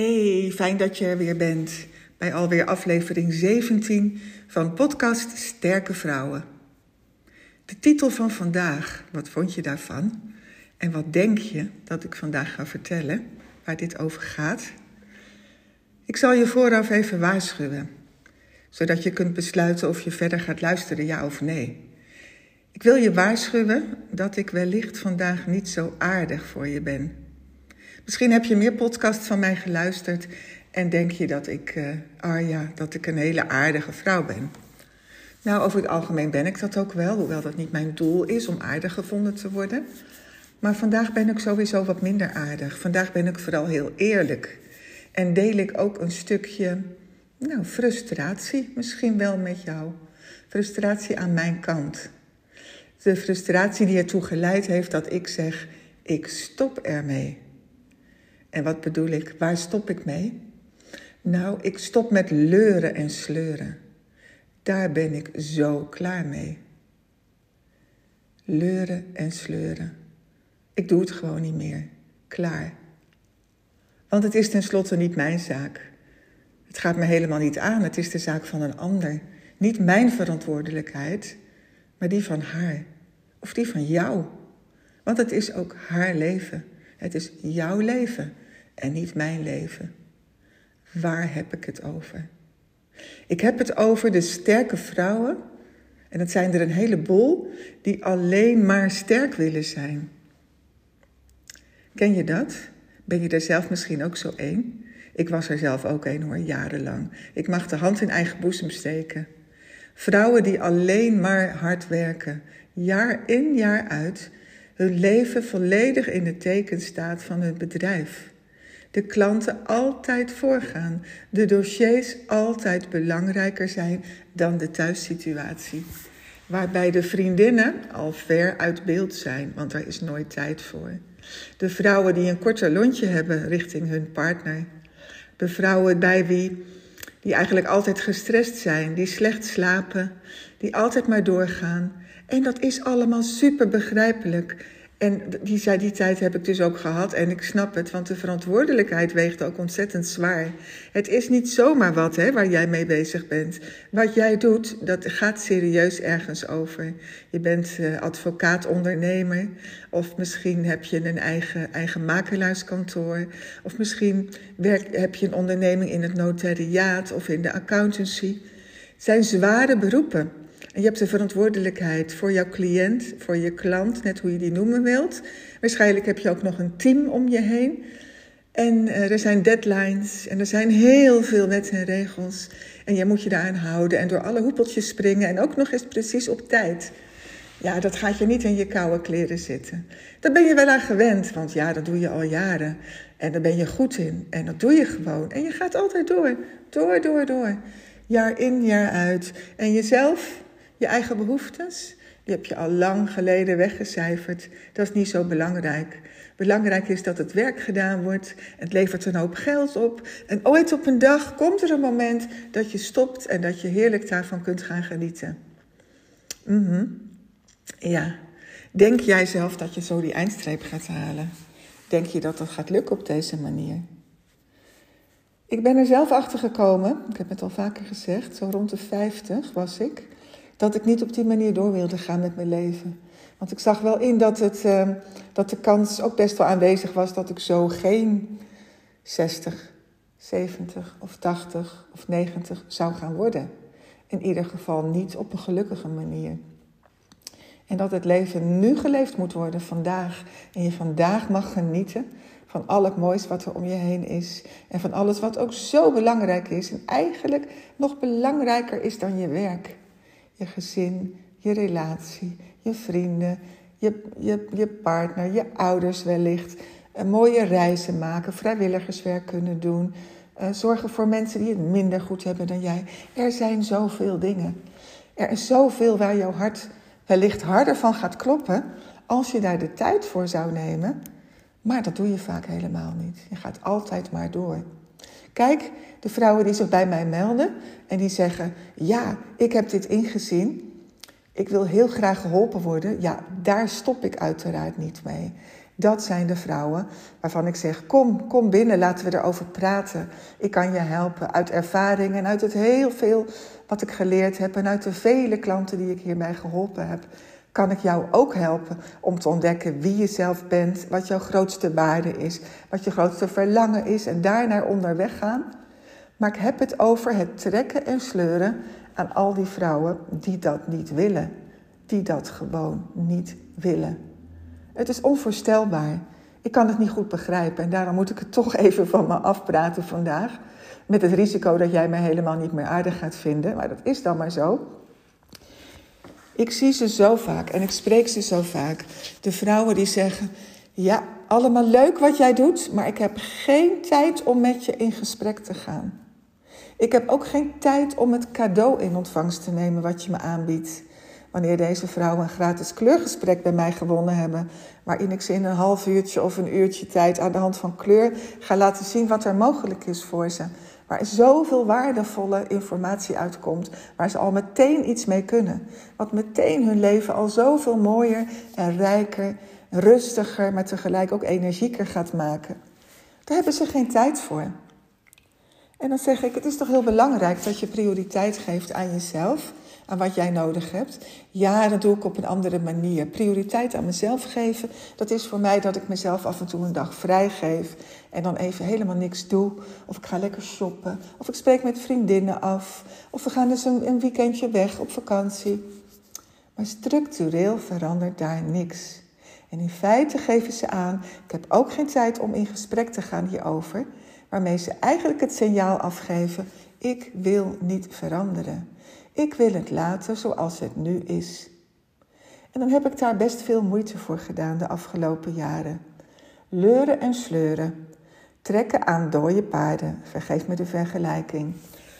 Hey, fijn dat je er weer bent bij alweer aflevering 17 van podcast Sterke Vrouwen. De titel van vandaag, wat vond je daarvan? En wat denk je dat ik vandaag ga vertellen, waar dit over gaat? Ik zal je vooraf even waarschuwen, zodat je kunt besluiten of je verder gaat luisteren, ja of nee. Ik wil je waarschuwen dat ik wellicht vandaag niet zo aardig voor je ben. Misschien heb je meer podcasts van mij geluisterd en denk je dat ik, uh, dat ik een hele aardige vrouw ben. Nou, over het algemeen ben ik dat ook wel, hoewel dat niet mijn doel is om aardig gevonden te worden. Maar vandaag ben ik sowieso wat minder aardig. Vandaag ben ik vooral heel eerlijk. En deel ik ook een stukje, nou, frustratie misschien wel met jou. Frustratie aan mijn kant. De frustratie die ertoe geleid heeft dat ik zeg: ik stop ermee. En wat bedoel ik? Waar stop ik mee? Nou, ik stop met leuren en sleuren. Daar ben ik zo klaar mee. Leuren en sleuren. Ik doe het gewoon niet meer. Klaar. Want het is tenslotte niet mijn zaak. Het gaat me helemaal niet aan. Het is de zaak van een ander. Niet mijn verantwoordelijkheid, maar die van haar. Of die van jou. Want het is ook haar leven. Het is jouw leven en niet mijn leven. Waar heb ik het over? Ik heb het over de sterke vrouwen, en dat zijn er een heleboel, die alleen maar sterk willen zijn. Ken je dat? Ben je er zelf misschien ook zo één? Ik was er zelf ook een hoor, jarenlang. Ik mag de hand in eigen boezem steken. Vrouwen die alleen maar hard werken, jaar in jaar uit, hun leven volledig in het teken staat van hun bedrijf. De klanten altijd voorgaan, de dossiers altijd belangrijker zijn dan de thuissituatie. Waarbij de vriendinnen al ver uit beeld zijn, want daar is nooit tijd voor. De vrouwen die een korter lontje hebben richting hun partner. De vrouwen bij wie die eigenlijk altijd gestrest zijn, die slecht slapen, die altijd maar doorgaan. En dat is allemaal super begrijpelijk. En die, die tijd heb ik dus ook gehad en ik snap het, want de verantwoordelijkheid weegt ook ontzettend zwaar. Het is niet zomaar wat hè, waar jij mee bezig bent. Wat jij doet, dat gaat serieus ergens over. Je bent uh, advocaat, ondernemer, of misschien heb je een eigen, eigen makelaarskantoor, of misschien werk, heb je een onderneming in het notariaat of in de accountancy. Het zijn zware beroepen. En je hebt de verantwoordelijkheid voor jouw cliënt, voor je klant, net hoe je die noemen wilt. Waarschijnlijk heb je ook nog een team om je heen. En uh, er zijn deadlines en er zijn heel veel wetten en regels. En jij moet je daaraan houden en door alle hoepeltjes springen en ook nog eens precies op tijd. Ja, dat gaat je niet in je koude kleren zitten. Daar ben je wel aan gewend, want ja, dat doe je al jaren. En daar ben je goed in. En dat doe je gewoon. En je gaat altijd door, door, door, door. Jaar in, jaar uit. En jezelf, je eigen behoeftes, die heb je al lang geleden weggecijferd. Dat is niet zo belangrijk. Belangrijk is dat het werk gedaan wordt. Het levert een hoop geld op. En ooit op een dag komt er een moment dat je stopt en dat je heerlijk daarvan kunt gaan genieten. Mm Ja. Denk jij zelf dat je zo die eindstreep gaat halen? Denk je dat dat gaat lukken op deze manier? Ik ben er zelf achter gekomen, ik heb het al vaker gezegd, zo rond de 50 was ik dat ik niet op die manier door wilde gaan met mijn leven. Want ik zag wel in dat, het, uh, dat de kans ook best wel aanwezig was dat ik zo geen 60, 70 of 80 of 90 zou gaan worden. In ieder geval niet op een gelukkige manier. En dat het leven nu geleefd moet worden, vandaag. En je vandaag mag genieten van al het moois wat er om je heen is. En van alles wat ook zo belangrijk is. En eigenlijk nog belangrijker is dan je werk je gezin, je relatie, je vrienden, je, je, je partner, je ouders wellicht. Uh, mooie reizen maken, vrijwilligerswerk kunnen doen. Uh, zorgen voor mensen die het minder goed hebben dan jij. Er zijn zoveel dingen. Er is zoveel waar jouw hart wellicht harder van gaat kloppen als je daar de tijd voor zou nemen. Maar dat doe je vaak helemaal niet. Je gaat altijd maar door. Kijk, de vrouwen die zich bij mij melden en die zeggen: Ja, ik heb dit ingezien. Ik wil heel graag geholpen worden. Ja, daar stop ik uiteraard niet mee. Dat zijn de vrouwen waarvan ik zeg: kom, kom binnen, laten we erover praten. Ik kan je helpen uit ervaring en uit het heel veel wat ik geleerd heb en uit de vele klanten die ik hierbij geholpen heb. Kan ik jou ook helpen om te ontdekken wie je zelf bent, wat jouw grootste waarde is, wat je grootste verlangen is en daarnaar onderweg gaan? Maar ik heb het over het trekken en sleuren aan al die vrouwen die dat niet willen. Die dat gewoon niet willen. Het is onvoorstelbaar. Ik kan het niet goed begrijpen en daarom moet ik het toch even van me afpraten vandaag. Met het risico dat jij mij helemaal niet meer aardig gaat vinden, maar dat is dan maar zo. Ik zie ze zo vaak en ik spreek ze zo vaak. De vrouwen die zeggen: Ja, allemaal leuk wat jij doet, maar ik heb geen tijd om met je in gesprek te gaan. Ik heb ook geen tijd om het cadeau in ontvangst te nemen wat je me aanbiedt. Wanneer deze vrouwen een gratis kleurgesprek bij mij gewonnen hebben, waarin ik ze in een half uurtje of een uurtje tijd aan de hand van kleur ga laten zien wat er mogelijk is voor ze. Waar zoveel waardevolle informatie uitkomt, waar ze al meteen iets mee kunnen. Wat meteen hun leven al zoveel mooier en rijker, rustiger, maar tegelijk ook energieker gaat maken. Daar hebben ze geen tijd voor. En dan zeg ik, het is toch heel belangrijk dat je prioriteit geeft aan jezelf, aan wat jij nodig hebt. Ja, dat doe ik op een andere manier. Prioriteit aan mezelf geven, dat is voor mij dat ik mezelf af en toe een dag vrijgeef en dan even helemaal niks doe. Of ik ga lekker shoppen, of ik spreek met vriendinnen af, of we gaan dus een, een weekendje weg op vakantie. Maar structureel verandert daar niks. En in feite geven ze aan, ik heb ook geen tijd om in gesprek te gaan hierover waarmee ze eigenlijk het signaal afgeven: ik wil niet veranderen. Ik wil het laten zoals het nu is. En dan heb ik daar best veel moeite voor gedaan de afgelopen jaren. Leuren en sleuren. Trekken aan dode paarden. Vergeef me de vergelijking.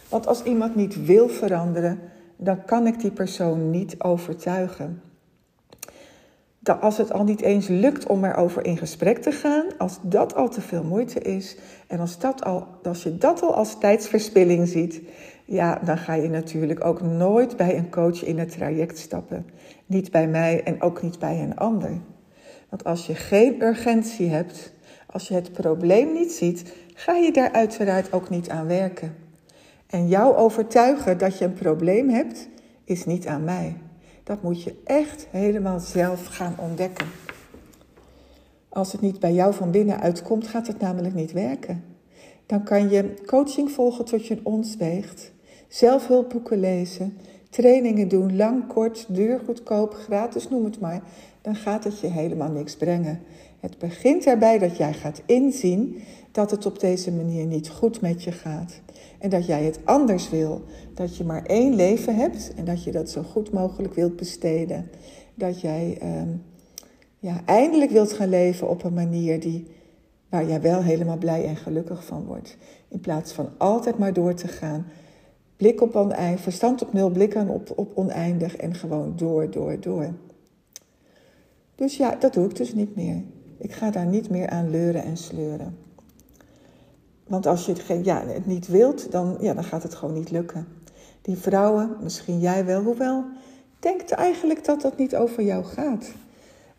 Want als iemand niet wil veranderen, dan kan ik die persoon niet overtuigen als het al niet eens lukt om erover in gesprek te gaan, als dat al te veel moeite is en als, dat al, als je dat al als tijdsverspilling ziet, ja, dan ga je natuurlijk ook nooit bij een coach in het traject stappen. Niet bij mij en ook niet bij een ander. Want als je geen urgentie hebt, als je het probleem niet ziet, ga je daar uiteraard ook niet aan werken. En jou overtuigen dat je een probleem hebt, is niet aan mij. Dat moet je echt helemaal zelf gaan ontdekken. Als het niet bij jou van binnen uitkomt, gaat het namelijk niet werken. Dan kan je coaching volgen tot je een ons weegt, zelfhulpboeken lezen, trainingen doen, lang, kort, duur, goedkoop, gratis, noem het maar. Dan gaat het je helemaal niks brengen. Het begint erbij dat jij gaat inzien dat het op deze manier niet goed met je gaat. En dat jij het anders wil. Dat je maar één leven hebt en dat je dat zo goed mogelijk wilt besteden. Dat jij ehm, ja, eindelijk wilt gaan leven op een manier die, waar jij wel helemaal blij en gelukkig van wordt. In plaats van altijd maar door te gaan. Blik op oneindig, verstand op nul, blik aan op, op oneindig en gewoon door, door, door. Dus ja, dat doe ik dus niet meer. Ik ga daar niet meer aan leuren en sleuren. Want als je het, ja, niet wilt, dan, ja, dan gaat het gewoon niet lukken. Die vrouwen, misschien jij wel, hoewel, denkt eigenlijk dat dat niet over jou gaat.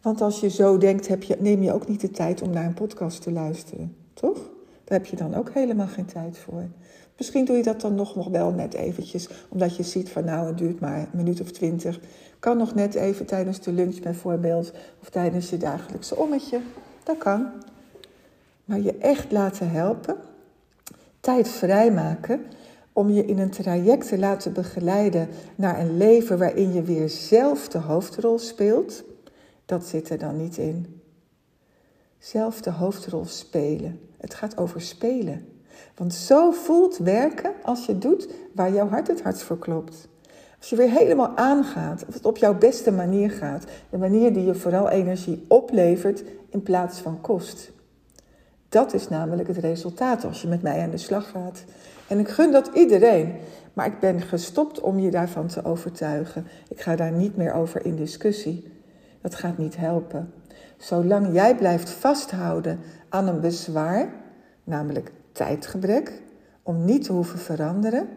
Want als je zo denkt, heb je, neem je ook niet de tijd om naar een podcast te luisteren, toch? Daar heb je dan ook helemaal geen tijd voor. Misschien doe je dat dan nog, nog wel net eventjes, omdat je ziet van nou, het duurt maar een minuut of twintig. Kan nog net even tijdens de lunch bijvoorbeeld, of tijdens je dagelijkse ommetje. Dat kan. Maar je echt laten helpen, tijd vrijmaken om je in een traject te laten begeleiden naar een leven waarin je weer zelf de hoofdrol speelt, dat zit er dan niet in. Zelf de hoofdrol spelen. Het gaat over spelen. Want zo voelt werken als je doet waar jouw hart het hart voor klopt. Als je weer helemaal aangaat, of het op jouw beste manier gaat, de manier die je vooral energie oplevert in plaats van kost. Dat is namelijk het resultaat als je met mij aan de slag gaat. En ik gun dat iedereen, maar ik ben gestopt om je daarvan te overtuigen. Ik ga daar niet meer over in discussie. Dat gaat niet helpen. Zolang jij blijft vasthouden aan een bezwaar, namelijk tijdgebrek, om niet te hoeven veranderen,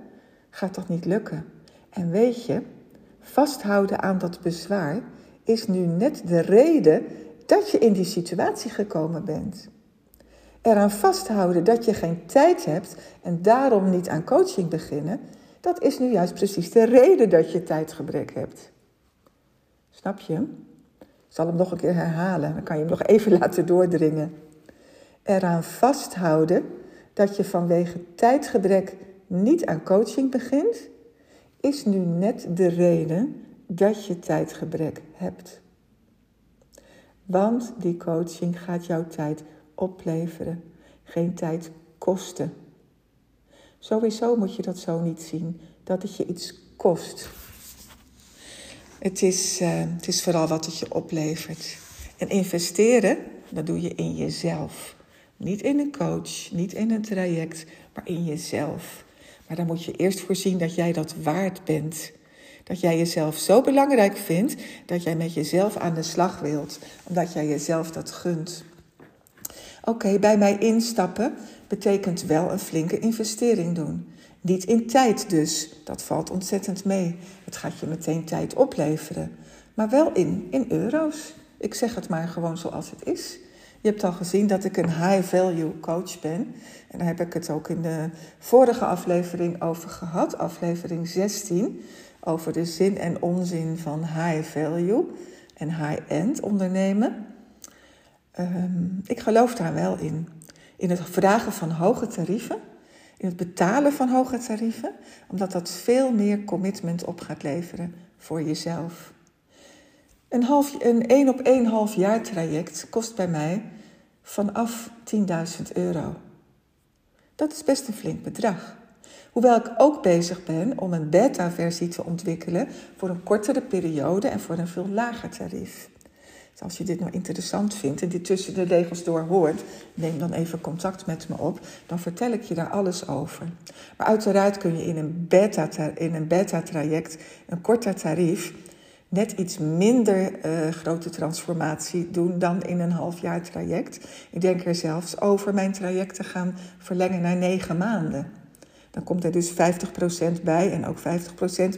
gaat dat niet lukken. En weet je, vasthouden aan dat bezwaar is nu net de reden dat je in die situatie gekomen bent. Eraan vasthouden dat je geen tijd hebt en daarom niet aan coaching beginnen, dat is nu juist precies de reden dat je tijdgebrek hebt. Snap je? Ik zal hem nog een keer herhalen, dan kan je hem nog even laten doordringen. Eraan vasthouden dat je vanwege tijdgebrek niet aan coaching begint, is nu net de reden dat je tijdgebrek hebt. Want die coaching gaat jouw tijd opleveren, geen tijd kosten. Sowieso moet je dat zo niet zien, dat het je iets kost. Het is, uh, het is vooral wat het je oplevert. En investeren, dat doe je in jezelf. Niet in een coach, niet in een traject, maar in jezelf. Maar dan moet je eerst voorzien dat jij dat waard bent. Dat jij jezelf zo belangrijk vindt dat jij met jezelf aan de slag wilt, omdat jij jezelf dat gunt. Oké, bij mij instappen betekent wel een flinke investering doen. Niet in tijd dus, dat valt ontzettend mee. Het gaat je meteen tijd opleveren. Maar wel in, in euro's. Ik zeg het maar gewoon zoals het is. Je hebt al gezien dat ik een high-value coach ben. En daar heb ik het ook in de vorige aflevering over gehad, aflevering 16, over de zin en onzin van high-value en high-end ondernemen. Ehm, ik geloof daar wel in. In het vragen van hoge tarieven, in het betalen van hoge tarieven, omdat dat veel meer commitment op gaat leveren voor jezelf. Een, half, een 1 op 1 half jaar traject kost bij mij vanaf 10.000 euro. Dat is best een flink bedrag. Hoewel ik ook bezig ben om een beta-versie te ontwikkelen voor een kortere periode en voor een veel lager tarief. Als je dit nou interessant vindt en dit tussen de regels door hoort, neem dan even contact met me op. Dan vertel ik je daar alles over. Maar uiteraard kun je in een beta-traject, een, beta een korter tarief, net iets minder uh, grote transformatie doen dan in een half jaar traject. Ik denk er zelfs over mijn traject te gaan verlengen naar negen maanden. Dan komt er dus 50% bij en ook 50%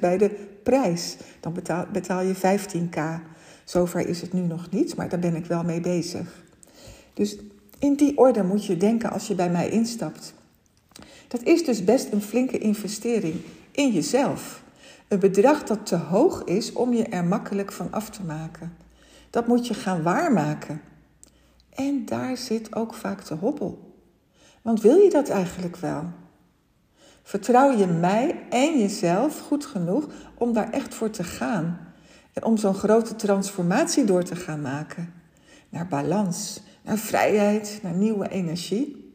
bij de prijs. Dan betaal, betaal je 15k. Zover is het nu nog niet, maar daar ben ik wel mee bezig. Dus in die orde moet je denken als je bij mij instapt. Dat is dus best een flinke investering in jezelf. Een bedrag dat te hoog is om je er makkelijk van af te maken. Dat moet je gaan waarmaken. En daar zit ook vaak de hobbel. Want wil je dat eigenlijk wel? Vertrouw je mij en jezelf goed genoeg om daar echt voor te gaan? En om zo'n grote transformatie door te gaan maken? Naar balans, naar vrijheid, naar nieuwe energie?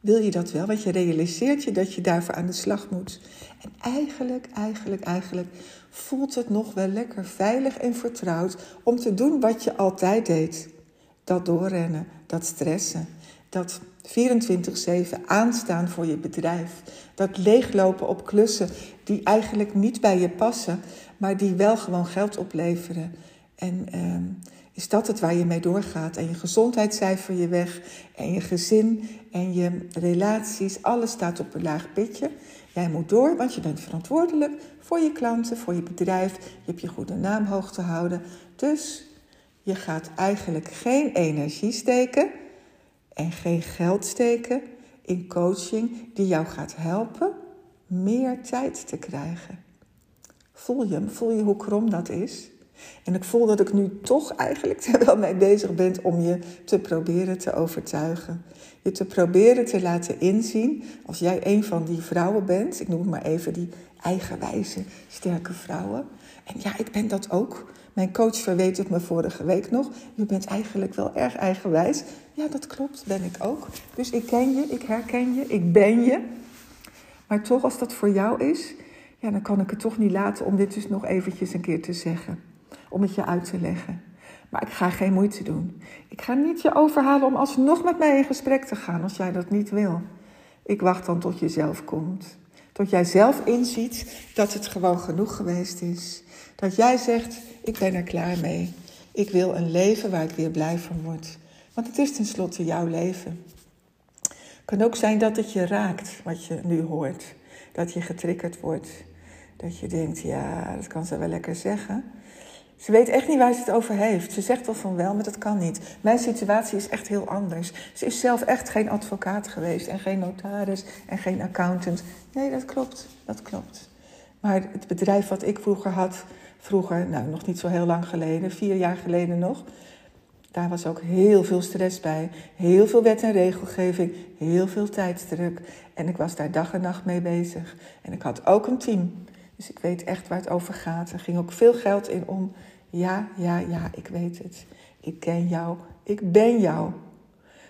Wil je dat wel? Want je realiseert je dat je daarvoor aan de slag moet. En eigenlijk, eigenlijk, eigenlijk voelt het nog wel lekker veilig en vertrouwd om te doen wat je altijd deed. Dat doorrennen, dat stressen, dat 24-7 aanstaan voor je bedrijf. Dat leeglopen op klussen die eigenlijk niet bij je passen, maar die wel gewoon geld opleveren. En uh, is dat het waar je mee doorgaat? En je gezondheidscijfer je weg, en je gezin en je relaties, alles staat op een laag pitje. Jij moet door, want je bent verantwoordelijk voor je klanten, voor je bedrijf. Je hebt je goede naam hoog te houden. Dus je gaat eigenlijk geen energie steken en geen geld steken in coaching die jou gaat helpen meer tijd te krijgen. Voel je hem? Voel je hoe krom dat is? En ik voel dat ik nu toch eigenlijk er wel mee bezig ben om je te proberen te overtuigen. Je te proberen te laten inzien, als jij een van die vrouwen bent, ik noem het maar even die eigenwijze, sterke vrouwen. En ja, ik ben dat ook. Mijn coach verweet het me vorige week nog. Je bent eigenlijk wel erg eigenwijs. Ja, dat klopt, ben ik ook. Dus ik ken je, ik herken je, ik ben je. Maar toch, als dat voor jou is, ja, dan kan ik het toch niet laten om dit dus nog eventjes een keer te zeggen om het je uit te leggen. Maar ik ga geen moeite doen. Ik ga niet je overhalen om alsnog met mij in gesprek te gaan als jij dat niet wil. Ik wacht dan tot je zelf komt. Tot jij zelf inziet dat het gewoon genoeg geweest is. Dat jij zegt, ik ben er klaar mee. Ik wil een leven waar ik weer blij van word. Want het is tenslotte jouw leven. Het kan ook zijn dat het je raakt wat je nu hoort. Dat je getriggerd wordt. Dat je denkt, ja, dat kan ze wel lekker zeggen. Ze weet echt niet waar ze het over heeft. Ze zegt wel van wel, maar dat kan niet. Mijn situatie is echt heel anders. Ze is zelf echt geen advocaat geweest en geen notaris en geen accountant. Nee, dat klopt. Dat klopt. Maar het bedrijf wat ik vroeger had, vroeger, nou nog niet zo heel lang geleden, vier jaar geleden nog, daar was ook heel veel stress bij. Heel veel wet en regelgeving, heel veel tijdsdruk. En ik was daar dag en nacht mee bezig. En ik had ook een team. Dus ik weet echt waar het over gaat. Er ging ook veel geld in om. Ja, ja, ja, ik weet het. Ik ken jou. Ik ben jou.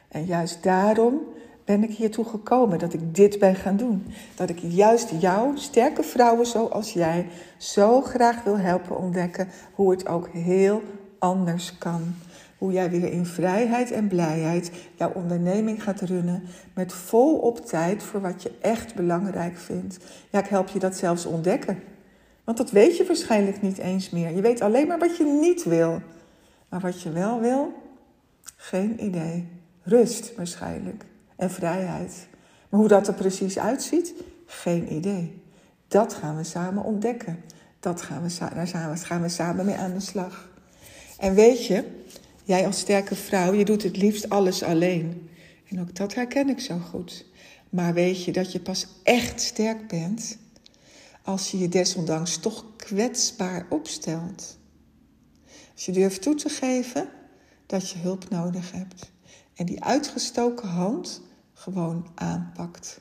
En juist daarom ben ik hiertoe gekomen dat ik dit ben gaan doen. Dat ik juist jou, sterke vrouwen zoals jij, zo graag wil helpen ontdekken hoe het ook heel anders kan. Hoe jij weer in vrijheid en blijheid jouw onderneming gaat runnen met volop tijd voor wat je echt belangrijk vindt. Ja, ik help je dat zelfs ontdekken. Want dat weet je waarschijnlijk niet eens meer. Je weet alleen maar wat je niet wil. Maar wat je wel wil, geen idee. Rust waarschijnlijk en vrijheid. Maar hoe dat er precies uitziet, geen idee. Dat gaan we samen ontdekken. Dat gaan we, daar gaan we samen mee aan de slag. En weet je, jij als sterke vrouw, je doet het liefst alles alleen. En ook dat herken ik zo goed. Maar weet je dat je pas echt sterk bent als je je desondanks toch kwetsbaar opstelt. Als je durft toe te geven dat je hulp nodig hebt. En die uitgestoken hand gewoon aanpakt.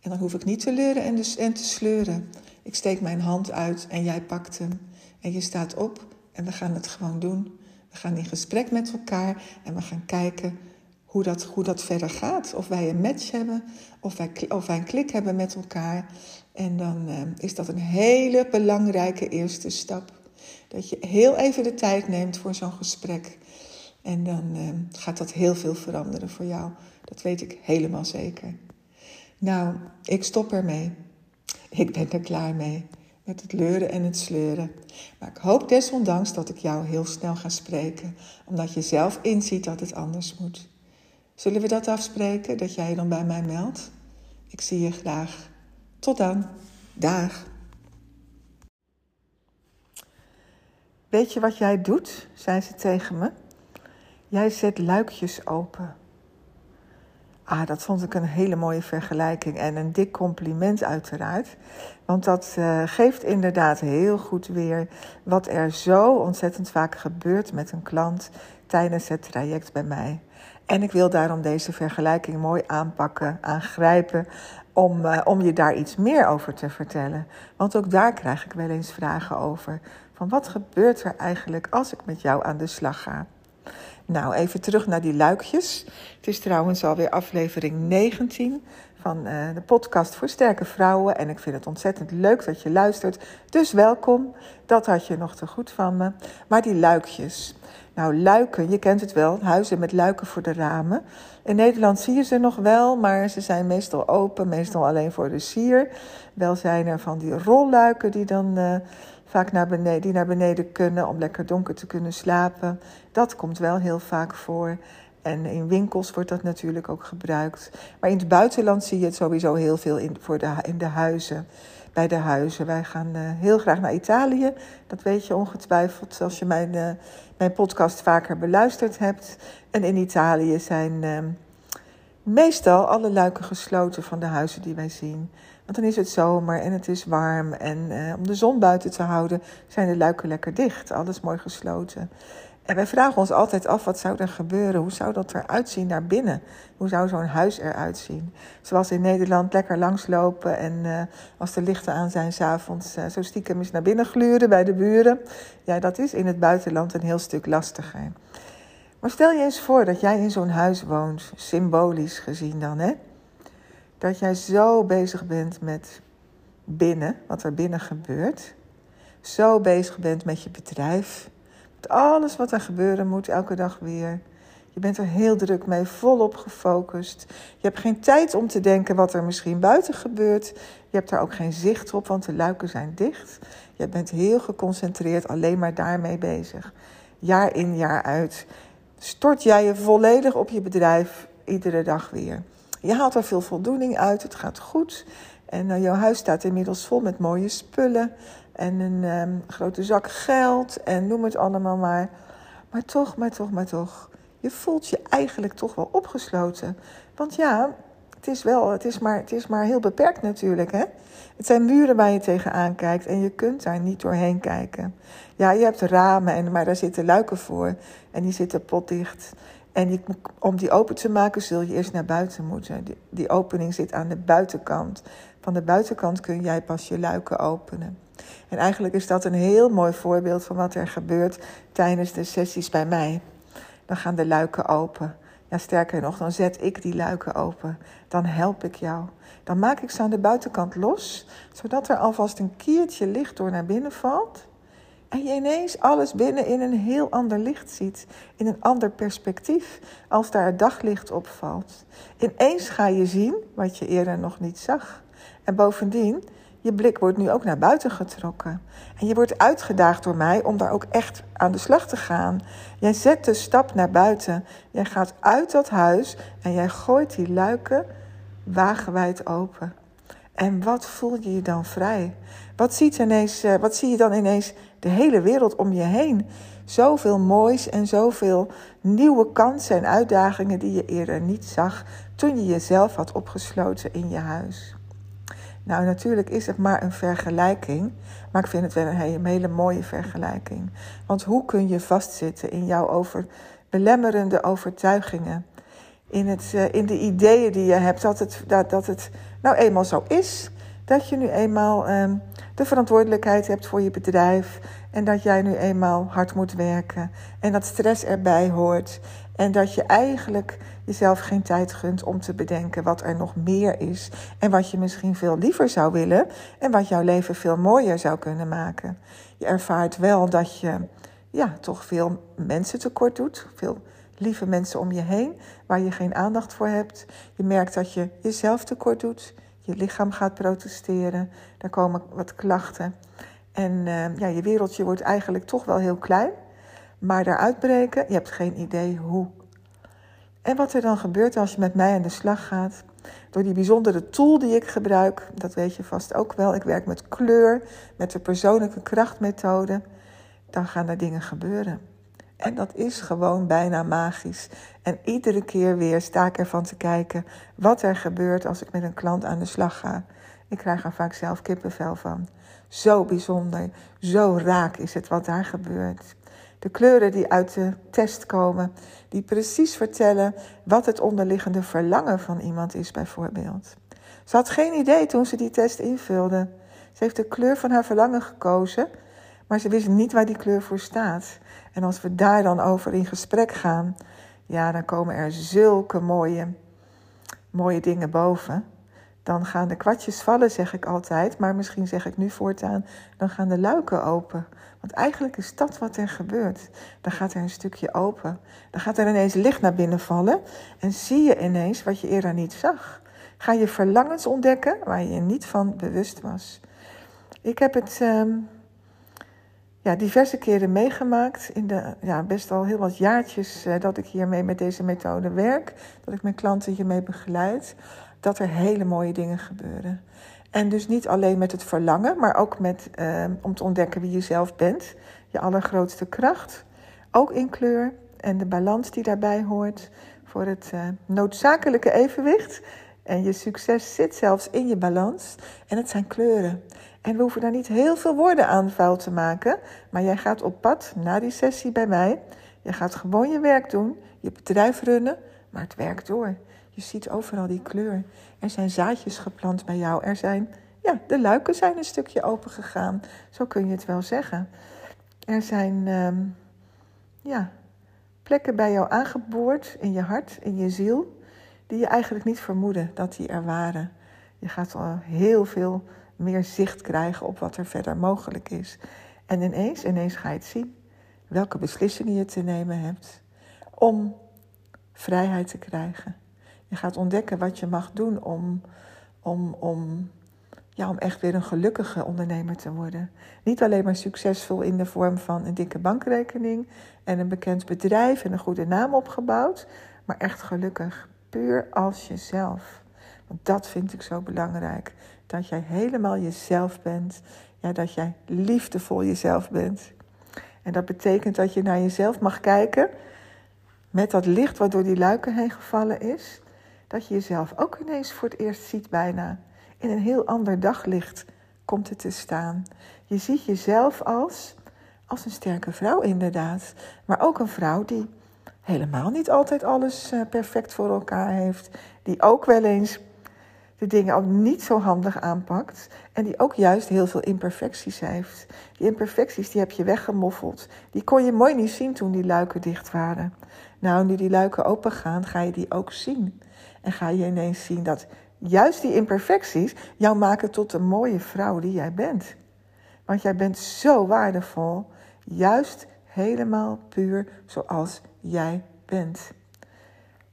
En dan hoef ik niet te leuren en, dus, en te sleuren. Ik steek mijn hand uit en jij pakt hem. En je staat op en we gaan het gewoon doen. Gaan in gesprek met elkaar en we gaan kijken hoe dat, hoe dat verder gaat. Of wij een match hebben, of wij, of wij een klik hebben met elkaar. En dan uh, is dat een hele belangrijke eerste stap. Dat je heel even de tijd neemt voor zo'n gesprek. En dan uh, gaat dat heel veel veranderen voor jou. Dat weet ik helemaal zeker. Nou, ik stop ermee. Ik ben er klaar mee. Met het leuren en het sleuren. Maar ik hoop desondanks dat ik jou heel snel ga spreken. Omdat je zelf inziet dat het anders moet. Zullen we dat afspreken? Dat jij je dan bij mij meldt? Ik zie je graag. Tot dan. Dag. Weet je wat jij doet? zei ze tegen me. Jij zet luikjes open. Ah, dat vond ik een hele mooie vergelijking en een dik compliment uiteraard. Want dat uh, geeft inderdaad heel goed weer wat er zo ontzettend vaak gebeurt met een klant tijdens het traject bij mij. En ik wil daarom deze vergelijking mooi aanpakken, aangrijpen, om, uh, om je daar iets meer over te vertellen. Want ook daar krijg ik wel eens vragen over. Van wat gebeurt er eigenlijk als ik met jou aan de slag ga? Nou, even terug naar die luikjes. Het is trouwens alweer aflevering 19 van uh, de podcast voor sterke vrouwen. En ik vind het ontzettend leuk dat je luistert. Dus welkom. Dat had je nog te goed van me. Maar die luikjes. Nou, luiken, je kent het wel, huizen met luiken voor de ramen. In Nederland zie je ze nog wel, maar ze zijn meestal open, meestal alleen voor de sier. Wel zijn er van die rolluiken die dan uh, vaak naar beneden, die naar beneden kunnen om lekker donker te kunnen slapen. Dat komt wel heel vaak voor. En in winkels wordt dat natuurlijk ook gebruikt. Maar in het buitenland zie je het sowieso heel veel in, voor de, in de huizen. Bij de huizen. Wij gaan uh, heel graag naar Italië. Dat weet je ongetwijfeld als je mijn, uh, mijn podcast vaker beluisterd hebt. En in Italië zijn uh, meestal alle luiken gesloten van de huizen die wij zien. Want dan is het zomer en het is warm. En uh, om de zon buiten te houden zijn de luiken lekker dicht. Alles mooi gesloten. En wij vragen ons altijd af, wat zou er gebeuren? Hoe zou dat eruit zien naar binnen? Hoe zou zo'n huis eruit zien? Zoals in Nederland lekker langslopen en uh, als de lichten aan zijn s'avonds uh, zo stiekem eens naar binnen gluren bij de buren. Ja, dat is in het buitenland een heel stuk lastiger. Maar stel je eens voor dat jij in zo'n huis woont, symbolisch gezien dan, hè? Dat jij zo bezig bent met binnen, wat er binnen gebeurt. Zo bezig bent met je bedrijf alles wat er gebeuren moet, elke dag weer. Je bent er heel druk mee, volop gefocust. Je hebt geen tijd om te denken wat er misschien buiten gebeurt. Je hebt daar ook geen zicht op, want de luiken zijn dicht. Je bent heel geconcentreerd alleen maar daarmee bezig. Jaar in, jaar uit. Stort jij je volledig op je bedrijf iedere dag weer. Je haalt er veel voldoening uit, het gaat goed. En uh, jouw huis staat inmiddels vol met mooie spullen. En een um, grote zak geld. En noem het allemaal maar. Maar toch, maar toch, maar toch. Je voelt je eigenlijk toch wel opgesloten. Want ja, het is, wel, het is, maar, het is maar heel beperkt natuurlijk. Hè? Het zijn muren waar je tegenaan kijkt en je kunt daar niet doorheen kijken. Ja, je hebt ramen, en, maar daar zitten luiken voor en die zitten potdicht. En om die open te maken zul je eerst naar buiten moeten. Die, die opening zit aan de buitenkant. Van de buitenkant kun jij pas je luiken openen. En eigenlijk is dat een heel mooi voorbeeld van wat er gebeurt tijdens de sessies bij mij. Dan gaan de luiken open. Ja, sterker nog, dan zet ik die luiken open. Dan help ik jou. Dan maak ik ze aan de buitenkant los, zodat er alvast een kiertje licht door naar binnen valt. En je ineens alles binnen in een heel ander licht ziet, in een ander perspectief, als daar het daglicht op valt. Ineens ga je zien wat je eerder nog niet zag. En bovendien, je blik wordt nu ook naar buiten getrokken. En je wordt uitgedaagd door mij om daar ook echt aan de slag te gaan. Jij zet de stap naar buiten. Jij gaat uit dat huis en jij gooit die luiken wagenwijd open. En wat voel je je dan vrij? Wat, ziet ineens, eh, wat zie je dan ineens de hele wereld om je heen? Zoveel moois en zoveel nieuwe kansen en uitdagingen die je eerder niet zag toen je jezelf had opgesloten in je huis. Nou, natuurlijk is het maar een vergelijking, maar ik vind het wel een hele, mooie vergelijking. Want hoe kun je vastzitten in jouw over, belemmerende overtuigingen? In, het, uh, in de ideeën die je hebt dat het, dat, dat het nou eenmaal zo is. Dat je nu eenmaal um, de verantwoordelijkheid hebt voor je bedrijf. En dat jij nu eenmaal hard moet werken. En dat stress erbij hoort. En dat je eigenlijk jezelf geen tijd gunt om te bedenken wat er nog meer is. En wat je misschien veel liever zou willen. En wat jouw leven veel mooier zou kunnen maken. Je ervaart wel dat je ja, toch veel mensen tekort doet. Veel lieve mensen om je heen waar je geen aandacht voor hebt. Je merkt dat je jezelf tekort doet. Je lichaam gaat protesteren. Er komen wat klachten. En uh, ja, je wereldje wordt eigenlijk toch wel heel klein. Maar daaruit breken, je hebt geen idee hoe. En wat er dan gebeurt als je met mij aan de slag gaat, door die bijzondere tool die ik gebruik, dat weet je vast ook wel. Ik werk met kleur, met de persoonlijke krachtmethode. Dan gaan er dingen gebeuren. En dat is gewoon bijna magisch. En iedere keer weer sta ik ervan te kijken wat er gebeurt als ik met een klant aan de slag ga. Ik krijg er vaak zelf kippenvel van. Zo bijzonder, zo raak is het wat daar gebeurt. De kleuren die uit de test komen, die precies vertellen wat het onderliggende verlangen van iemand is, bijvoorbeeld. Ze had geen idee toen ze die test invulde. Ze heeft de kleur van haar verlangen gekozen, maar ze wist niet waar die kleur voor staat. En als we daar dan over in gesprek gaan, ja, dan komen er zulke mooie, mooie dingen boven. Dan gaan de kwartjes vallen, zeg ik altijd. Maar misschien zeg ik nu voortaan, dan gaan de luiken open. Want eigenlijk is dat wat er gebeurt. Dan gaat er een stukje open. Dan gaat er ineens licht naar binnen vallen. En zie je ineens wat je eerder niet zag. Ga je verlangens ontdekken waar je je niet van bewust was. Ik heb het ehm, ja, diverse keren meegemaakt. In de ja, best al heel wat jaartjes uh, dat ik hiermee met deze methode werk. Dat ik mijn klanten hiermee begeleid. Dat er hele mooie dingen gebeuren. En dus niet alleen met het verlangen, maar ook met, uh, om te ontdekken wie je zelf bent. Je allergrootste kracht. Ook in kleur en de balans die daarbij hoort. Voor het uh, noodzakelijke evenwicht. En je succes zit zelfs in je balans. En het zijn kleuren. En we hoeven daar niet heel veel woorden aan vuil te maken. Maar jij gaat op pad na die sessie bij mij. Je gaat gewoon je werk doen, je bedrijf runnen, maar het werkt door. Je ziet overal die kleur. Er zijn zaadjes geplant bij jou. Er zijn, ja, de luiken zijn een stukje open gegaan. Zo kun je het wel zeggen. Er zijn, um, ja, plekken bij jou aangeboord in je hart, in je ziel, die je eigenlijk niet vermoedde dat die er waren. Je gaat al heel veel meer zicht krijgen op wat er verder mogelijk is. En ineens, ineens ga je het zien. Welke beslissingen je te nemen hebt om vrijheid te krijgen. Je gaat ontdekken wat je mag doen om, om, om, ja, om echt weer een gelukkige ondernemer te worden. Niet alleen maar succesvol in de vorm van een dikke bankrekening en een bekend bedrijf en een goede naam opgebouwd, maar echt gelukkig, puur als jezelf. Want dat vind ik zo belangrijk. dat jij helemaal jezelf bent. Ja, dat jij liefdevol jezelf bent. En dat betekent dat je naar jezelf mag kijken met dat licht wat door die luiken heen gevallen is. Dat je jezelf ook ineens voor het eerst ziet bijna. In een heel ander daglicht komt het te staan. Je ziet jezelf als, als een sterke vrouw inderdaad. Maar ook een vrouw die helemaal niet altijd alles eh, perfect voor elkaar heeft. Die ook wel eens de dingen ook niet zo handig aanpakt. En die ook juist heel veel imperfecties heeft. Die imperfecties die heb je weggemoffeld. Die kon je mooi niet zien toen die luiken dicht waren. Nou, nu die luiken open gaan, ga je die ook zien. En ga je ineens zien dat juist die imperfecties jou maken tot de mooie vrouw die jij bent. Want jij bent zo waardevol, juist helemaal puur zoals jij bent.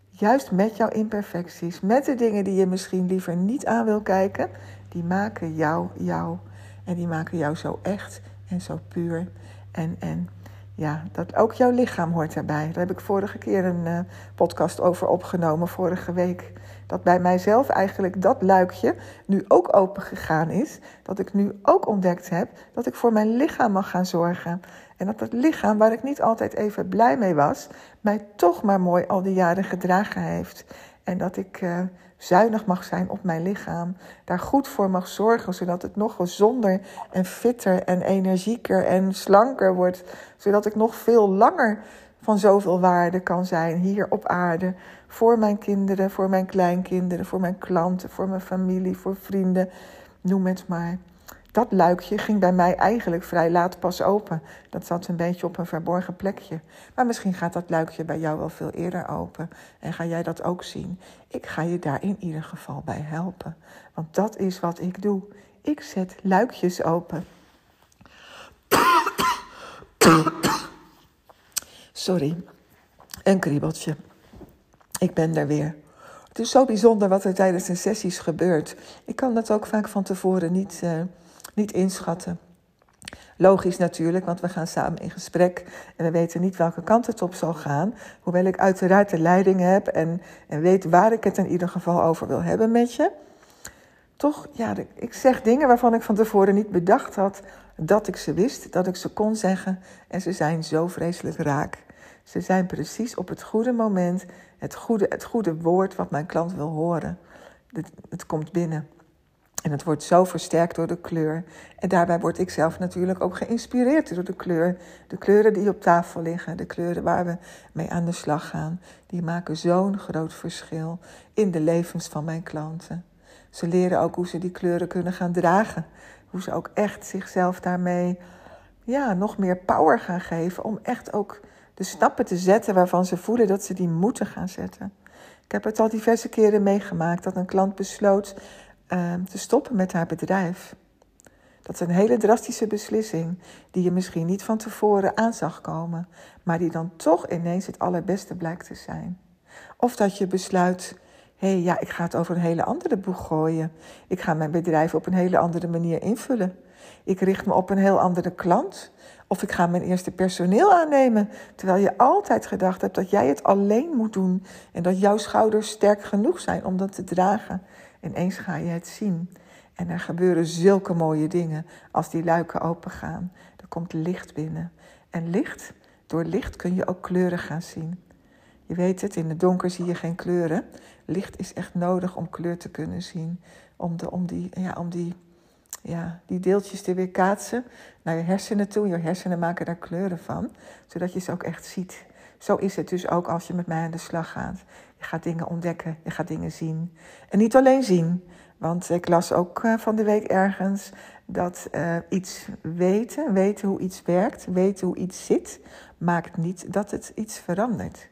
Juist met jouw imperfecties, met de dingen die je misschien liever niet aan wil kijken, die maken jou jou. En die maken jou zo echt en zo puur. En, en ja, dat ook jouw lichaam hoort daarbij. Daar heb ik vorige keer een uh, podcast over opgenomen, vorige week. Dat bij mijzelf eigenlijk dat luikje nu ook open gegaan is. Dat ik nu ook ontdekt heb dat ik voor mijn lichaam mag gaan zorgen. En dat het lichaam, waar ik niet altijd even blij mee was, mij toch maar mooi al die jaren gedragen heeft. En dat ik uh, zuinig mag zijn op mijn lichaam. Daar goed voor mag zorgen, zodat het nog gezonder en fitter en energieker en slanker wordt. Zodat ik nog veel langer van zoveel waarde kan zijn hier op aarde. Voor mijn kinderen, voor mijn kleinkinderen, voor mijn klanten, voor mijn familie, voor vrienden. Noem het maar dat luikje ging bij mij eigenlijk vrij laat pas open. Dat zat een beetje op een verborgen plekje. Maar misschien gaat dat luikje bij jou wel veel eerder open. En ga jij dat ook zien. Ik ga je daar in ieder geval bij helpen. Want dat is wat ik doe. Ik zet luikjes open. Sorry, een kriebeltje. Ik ben er weer. Het is zo bijzonder wat er tijdens de sessies gebeurt. Ik kan dat ook vaak van tevoren niet. Uh, niet inschatten. Logisch natuurlijk, want we gaan samen in gesprek en we weten niet welke kant het op zal gaan. Hoewel ik uiteraard de leiding heb en, en weet waar ik het in ieder geval over wil hebben met je. Toch, ja, ik zeg dingen waarvan ik van tevoren niet bedacht had dat ik ze wist, dat ik ze kon zeggen. En ze zijn zo vreselijk raak. Ze zijn precies op het goede moment, het goede, het goede woord wat mijn klant wil horen. Het, het komt binnen. En het wordt zo versterkt door de kleur. En daarbij word ik zelf natuurlijk ook geïnspireerd door de kleur. De kleuren die op tafel liggen, de kleuren waar we mee aan de slag gaan, die maken zo'n groot verschil in de levens van mijn klanten. Ze leren ook hoe ze die kleuren kunnen gaan dragen. Hoe ze ook echt zichzelf daarmee ja, nog meer power gaan geven om echt ook de stappen te zetten waarvan ze voelen dat ze die moeten gaan zetten. Ik heb het al diverse keren meegemaakt dat een klant besloot Ehm, te stoppen met haar bedrijf. Dat is een hele drastische beslissing die je misschien niet van tevoren aan zag komen, maar die dan toch ineens het allerbeste blijkt te zijn. Of dat je besluit, hé hey, ja, ik ga het over een hele andere boeg gooien. Ik ga mijn bedrijf op een hele andere manier invullen. Ik richt me op een heel andere klant. Of ik ga mijn eerste personeel aannemen, terwijl je altijd gedacht hebt dat jij het alleen moet doen en dat jouw schouders sterk genoeg zijn om dat te dragen. Ineens ga je het zien. En er gebeuren zulke mooie dingen als die luiken opengaan. Er komt licht binnen. En licht, door licht kun je ook kleuren gaan zien. Je weet het, in het donker zie je geen kleuren. Licht is echt nodig om kleur te kunnen zien. Om, de, om, die, ja, om die, ja, die deeltjes te weerkaatsen naar je hersenen toe. Je hersenen maken daar kleuren van, zodat je ze ook echt ziet. Zo is het dus ook als je met mij aan de slag gaat. Je gaat dingen ontdekken, je gaat dingen zien. En niet alleen zien, want ik las ook eh, van de week ergens dat uh, iets weten, weten hoe iets werkt, weten hoe iets zit, maakt niet dat het iets verandert.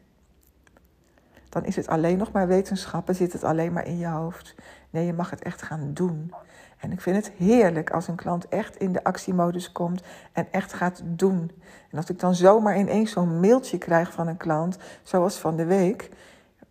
Dan is het alleen nog maar wetenschappen, zit het alleen maar in je hoofd. Nee, je mag het echt gaan doen. En ik vind het heerlijk als een klant echt in de actiemodus komt en echt gaat doen. En als ik dan zomaar ineens zo'n mailtje krijg van een klant, zoals van de week,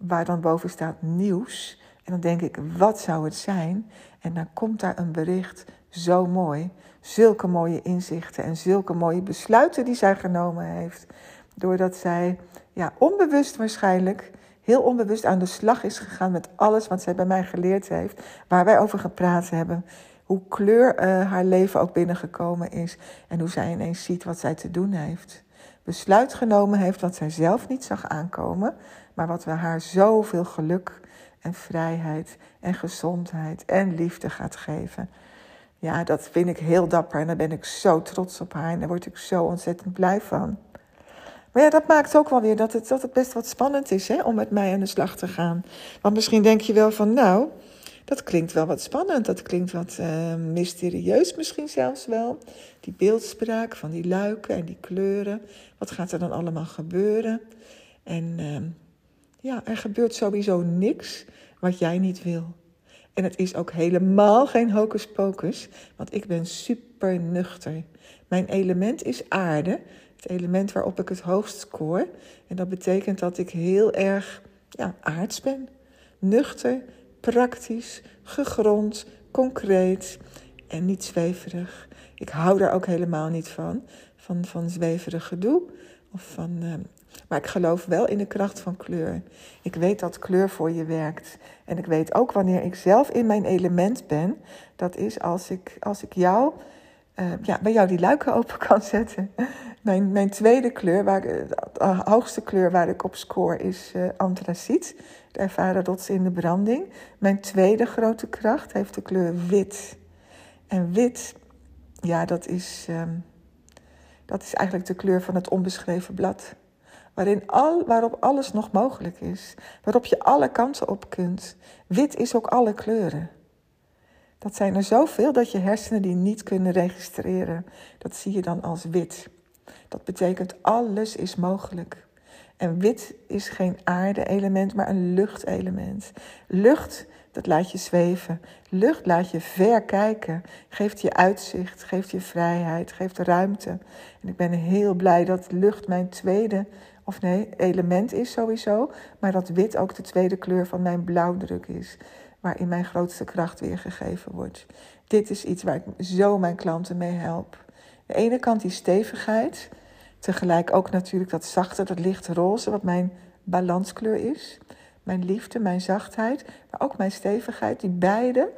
waar dan boven staat nieuws. En dan denk ik, wat zou het zijn? En dan komt daar een bericht, zo mooi. Zulke mooie inzichten en zulke mooie besluiten die zij genomen heeft. Doordat zij, ja, onbewust waarschijnlijk, heel onbewust aan de slag is gegaan met alles wat zij bij mij geleerd heeft, waar wij over gepraat hebben. Hoe kleur uh, haar leven ook binnengekomen is en hoe zij ineens ziet wat zij te doen heeft. Besluit genomen heeft wat zij zelf niet zag aankomen, maar wat we haar zoveel geluk en vrijheid en gezondheid en liefde gaat geven. Ja, dat vind ik heel dapper en daar ben ik zo trots op haar en daar word ik zo ontzettend blij van. Maar ja, dat maakt ook wel weer dat het, dat het best wat spannend is hè, om met mij aan de slag te gaan. Want misschien denk je wel van, nou, dat klinkt wel wat spannend. Dat klinkt wat uh, mysterieus misschien zelfs wel. Die beeldspraak van die luiken en die kleuren. Wat gaat er dan allemaal gebeuren? En uh, ja, er gebeurt sowieso niks wat jij niet wil. En het is ook helemaal geen hocus pocus, want ik ben super nuchter. Mijn element is aarde, het element waarop ik het hoogst scoor. En dat betekent dat ik heel erg ja, aards ben. Nuchter, praktisch, gegrond, concreet en niet zweverig. Ik hou daar ook helemaal niet van, van, van zweverig gedoe. Of van, uh, maar ik geloof wel in de kracht van kleur. Ik weet dat kleur voor je werkt. En ik weet ook wanneer ik zelf in mijn element ben. Dat is als ik, als ik jou, uh, ja, bij jou die luiken open kan zetten. Mijn, mijn tweede kleur, waar, de hoogste kleur waar ik op score, is uh, antraciet. De ervaren rots in de branding. Mijn tweede grote kracht heeft de kleur wit. En wit, ja, dat is, um, dat is eigenlijk de kleur van het onbeschreven blad. Waarin al, waarop alles nog mogelijk is. Waarop je alle kanten op kunt. Wit is ook alle kleuren. Dat zijn er zoveel dat je hersenen die niet kunnen registreren. Dat zie je dan als wit. Dat betekent alles is mogelijk. En wit is geen aarde-element, maar een luchtelement. Lucht, dat laat je zweven. Lucht laat je ver kijken. Geeft je uitzicht, geeft je vrijheid, geeft ruimte. En ik ben heel blij dat lucht mijn tweede, of nee, element is sowieso. Maar dat wit ook de tweede kleur van mijn blauwdruk is. Waarin mijn grootste kracht weergegeven wordt. Dit is iets waar ik zo mijn klanten mee help. De ene kant die stevigheid Tegelijk ook natuurlijk dat zachte, dat lichte roze, wat mijn balanskleur is. Mijn liefde, mijn zachtheid, maar ook mijn stevigheid. Die beide,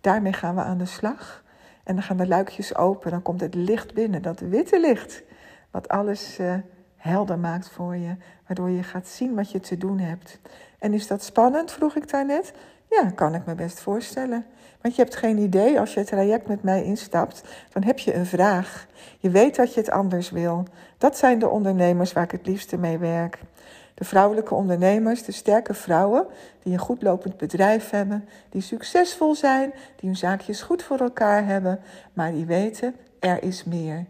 daarmee gaan we aan de slag. En dan gaan de luikjes open, dan komt het licht binnen, dat witte licht. Wat alles uh, helder maakt voor je, waardoor je gaat zien wat je te doen hebt. En is dat spannend, vroeg ik daarnet? Ja, kan ik me best voorstellen. Want je hebt geen idee, als je het traject met mij instapt, dan heb je een vraag. Je weet dat je het anders wil. Dat zijn de ondernemers waar ik het liefste mee werk. De vrouwelijke ondernemers, de sterke vrouwen die een goed lopend bedrijf hebben, die succesvol zijn, die hun zaakjes goed voor elkaar hebben, maar die weten er is meer.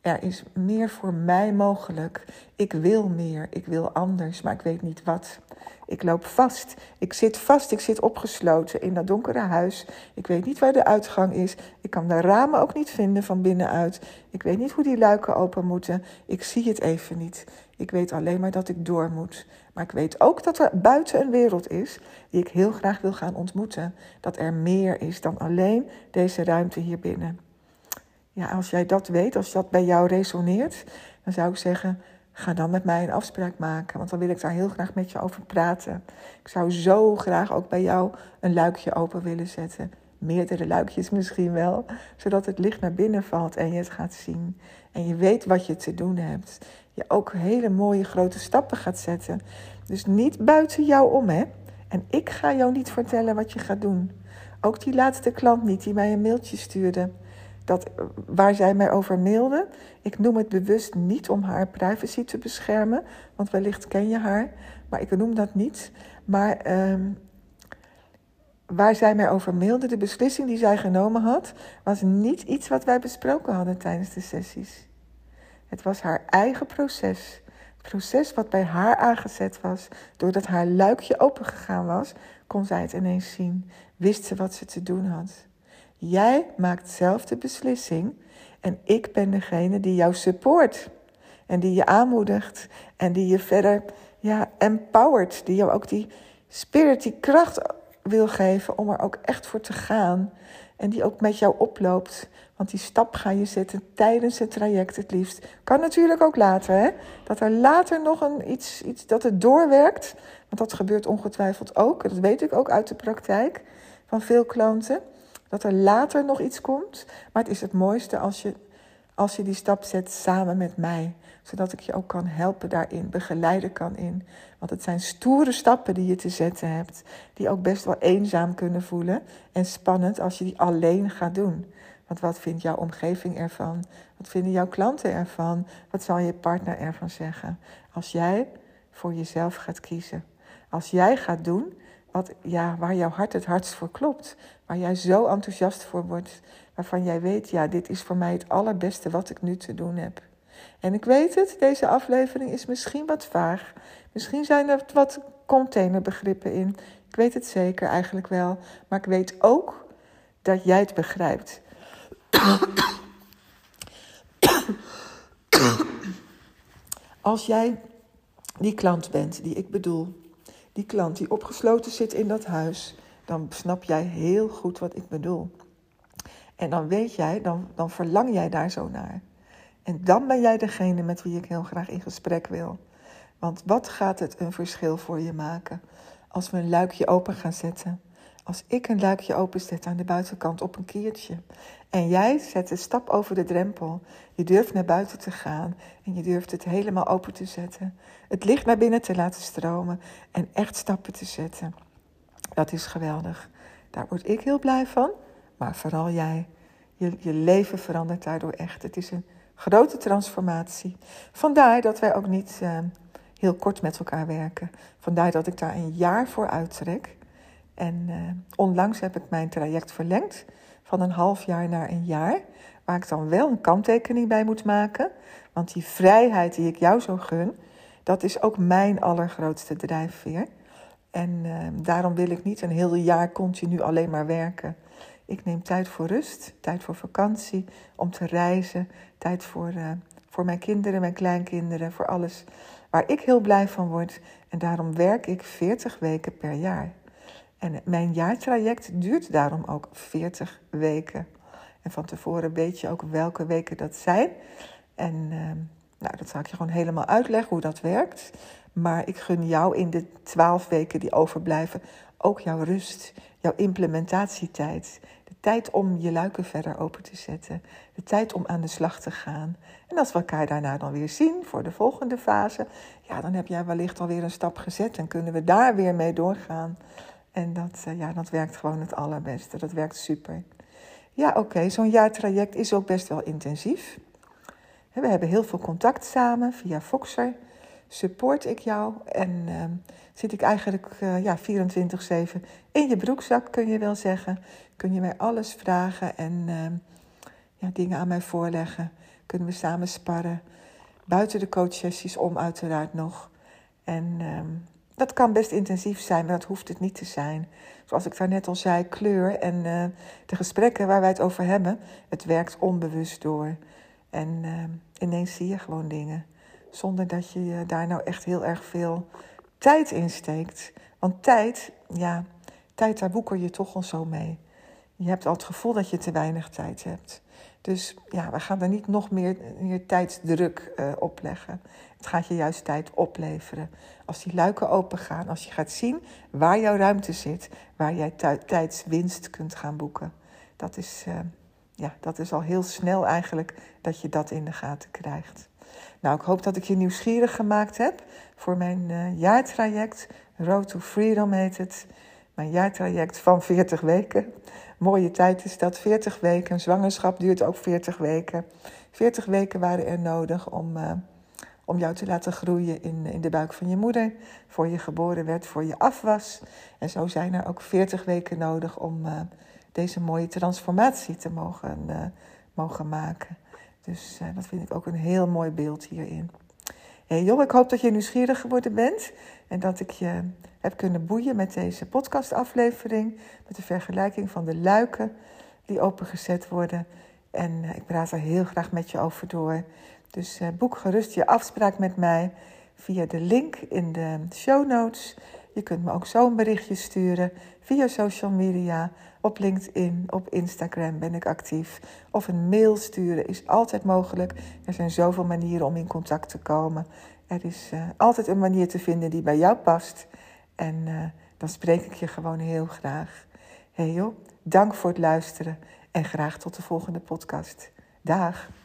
Er is meer voor mij mogelijk. Ik wil meer, ik wil anders, maar ik weet niet wat. Ik loop vast. Ik zit vast. Ik zit opgesloten in dat donkere huis. Ik weet niet waar de uitgang is. Ik kan de ramen ook niet vinden van binnenuit. Ik weet niet hoe die luiken open moeten. Ik zie het even niet. Ik weet alleen maar dat ik door moet. Maar ik weet ook dat er buiten een wereld is die ik heel graag wil gaan ontmoeten. Dat er meer is dan alleen deze ruimte hier binnen. Als jij dat weet, als dat bij jou resoneert, dan zou ik zeggen: ga dan met mij een afspraak maken. Want dan wil ik daar heel graag met je over praten. Ik zou zo graag ook bij jou een luikje open willen zetten. Meerdere luikjes misschien wel, zodat het licht naar binnen valt en je het gaat zien. En je weet wat je te doen hebt. Je ook hele mooie grote stappen gaat zetten. Dus niet buiten jou om, hè? En ik ga jou niet vertellen wat je gaat doen. Ook die laatste klant niet die mij een mailtje stuurde dat, waar zij mij over mailde. Ik noem het bewust niet om haar privacy te beschermen, want wellicht ken je haar, maar ik noem dat niet. Maar um, waar zij mij over mailde, de beslissing die zij genomen had, was niet iets wat wij besproken hadden tijdens de sessies. Het was haar eigen proces. Het proces wat bij haar aangezet was, doordat haar luikje opengegaan was, kon zij het ineens zien, wist ze wat ze te doen had. Jij maakt zelf de beslissing en ik ben degene die jou support en die je aanmoedigt en die je verder ja, empowert, die jou ook die spirit, die kracht wil geven om er ook echt voor te gaan En die ook met jou oploopt. Want die stap ga je zetten tijdens het traject het liefst. Kan natuurlijk ook later, hè? Dat er later nog een iets, iets dat het doorwerkt. Want dat gebeurt ongetwijfeld ook. Dat weet ik ook uit de praktijk van veel klanten. Dat er later nog iets komt. Maar het is het mooiste als je, als je die stap zet samen met mij. Zodat ik je ook kan helpen daarin, begeleiden kan in. Want het zijn stoere stappen die je te zetten hebt. Die ook best wel eenzaam kunnen voelen. En spannend als je die alleen gaat doen. Want wat vindt jouw omgeving ervan? Wat vinden jouw klanten ervan? Wat zal je partner ervan zeggen? Als jij voor jezelf gaat kiezen. Als jij gaat doen wat, ja, waar jouw hart het hardst voor klopt. Waar jij zo enthousiast voor wordt. Waarvan jij weet, ja, dit is voor mij het allerbeste wat ik nu te doen heb. En ik weet het, deze aflevering is misschien wat vaag. Misschien zijn er wat containerbegrippen in. Ik weet het zeker eigenlijk wel. Maar ik weet ook dat jij het begrijpt. Als jij die klant bent die ik bedoel, die klant die opgesloten zit in dat huis, dan snap jij heel goed wat ik bedoel. En dan weet jij, dan, dan verlang jij daar zo naar. En dan ben jij degene met wie ik heel graag in gesprek wil. Want wat gaat het een verschil voor je maken als we een luikje open gaan zetten? Als ik een luikje openzet aan de buitenkant op een kiertje en jij zet de stap over de drempel, je durft naar buiten te gaan en je durft het helemaal open te zetten, het licht naar binnen te laten stromen en echt stappen te zetten. Dat is geweldig. Daar word ik heel blij van, maar vooral jij. Je, je leven verandert daardoor echt. Het is een grote transformatie. Vandaar dat wij ook niet uh, heel kort met elkaar werken. Vandaar dat ik daar een jaar voor uittrek. En uh, onlangs heb ik mijn traject verlengd van een half jaar naar een jaar. Waar ik dan wel een kanttekening bij moet maken. Want die vrijheid die ik jou zo gun, dat is ook mijn allergrootste drijfveer. En uh, daarom wil ik niet een heel jaar continu alleen maar werken. Ik neem tijd voor rust, tijd voor vakantie, om te reizen, tijd voor, uh, voor mijn kinderen, mijn kleinkinderen, voor alles waar ik heel blij van word. En daarom werk ik 40 weken per jaar. En mijn jaartraject duurt daarom ook 40 weken. En van tevoren weet je ook welke weken dat zijn. En uh, nou, dat zal ik je gewoon helemaal uitleggen hoe dat werkt. Maar ik gun jou in de 12 weken die overblijven ook jouw rust, jouw implementatietijd. De tijd om je luiken verder open te zetten. De tijd om aan de slag te gaan. En als we elkaar daarna dan weer zien voor de volgende fase, ja, dan heb jij wellicht alweer een stap gezet en kunnen we daar weer mee doorgaan. En dat, uh, ja, dat werkt gewoon het allerbeste. Dat werkt super. Ja, oké, zo'n jaartraject is ook best wel intensief. We hebben heel veel contact samen via Foxer. Support ik jou en uh, zit ik eigenlijk uh, ja, 24-7 in je broekzak, kun je wel zeggen. Kun je mij alles vragen en ehm, ja, dingen aan mij voorleggen. Kunnen we samen sparren. Buiten de coachsessies om uiteraard nog. En ehm, dat kan best intensief zijn, maar dat hoeft het niet te zijn. Zoals ik daarnet al zei, kleur en uh, de gesprekken waar wij het over hebben, het werkt onbewust door. En ineens zie je gewoon dingen, zonder dat je daar nou echt heel erg veel tijd in steekt. Want tijd, ja, tijd daar boeker je toch al zo mee. Je hebt al het gevoel dat je te weinig tijd hebt. Dus ja, we gaan er niet nog meer, meer tijdsdruk uh, op leggen. Het gaat je juist tijd opleveren. Als die luiken open gaan, als je gaat zien waar jouw ruimte zit, waar jij tijdswinst kunt gaan boeken. Dat is, uh, ja, dat is al heel snel eigenlijk dat je dat in de gaten krijgt. Nou, ik hoop dat ik je nieuwsgierig gemaakt heb voor mijn uh, jaartraject. Road to Freedom heet het. Mijn jaartraject van 40 weken. Mooie tijd is dat, 40 weken. Zwangerschap duurt ook 40 weken. 40 weken waren er nodig om, uh, om jou te laten groeien in, in de buik van je moeder. Voor je geboren werd, voor je afwas. En zo zijn er ook 40 weken nodig om uh, deze mooie transformatie te mogen, mogen maken. Dus dat vind ik ook een heel mooi beeld hierin. Hey joh, ik hoop dat je nieuwsgierig geworden bent en dat ik je heb kunnen boeien met deze podcastaflevering, met de vergelijking van de luiken die opengezet worden. En ik praat er heel graag met je over door. Dus boek gerust je afspraak met mij via de link in de show notes. Je kunt me ook zo'n berichtje sturen via social media. Op LinkedIn, op Instagram ben ik actief. Of een mail sturen is altijd mogelijk. Er zijn zoveel manieren om in contact te komen. Er is uh, altijd een manier te vinden die bij jou past. En uh, dan spreek ik je gewoon heel graag. Hey joh, dank voor het luisteren en graag tot de volgende podcast. Dag.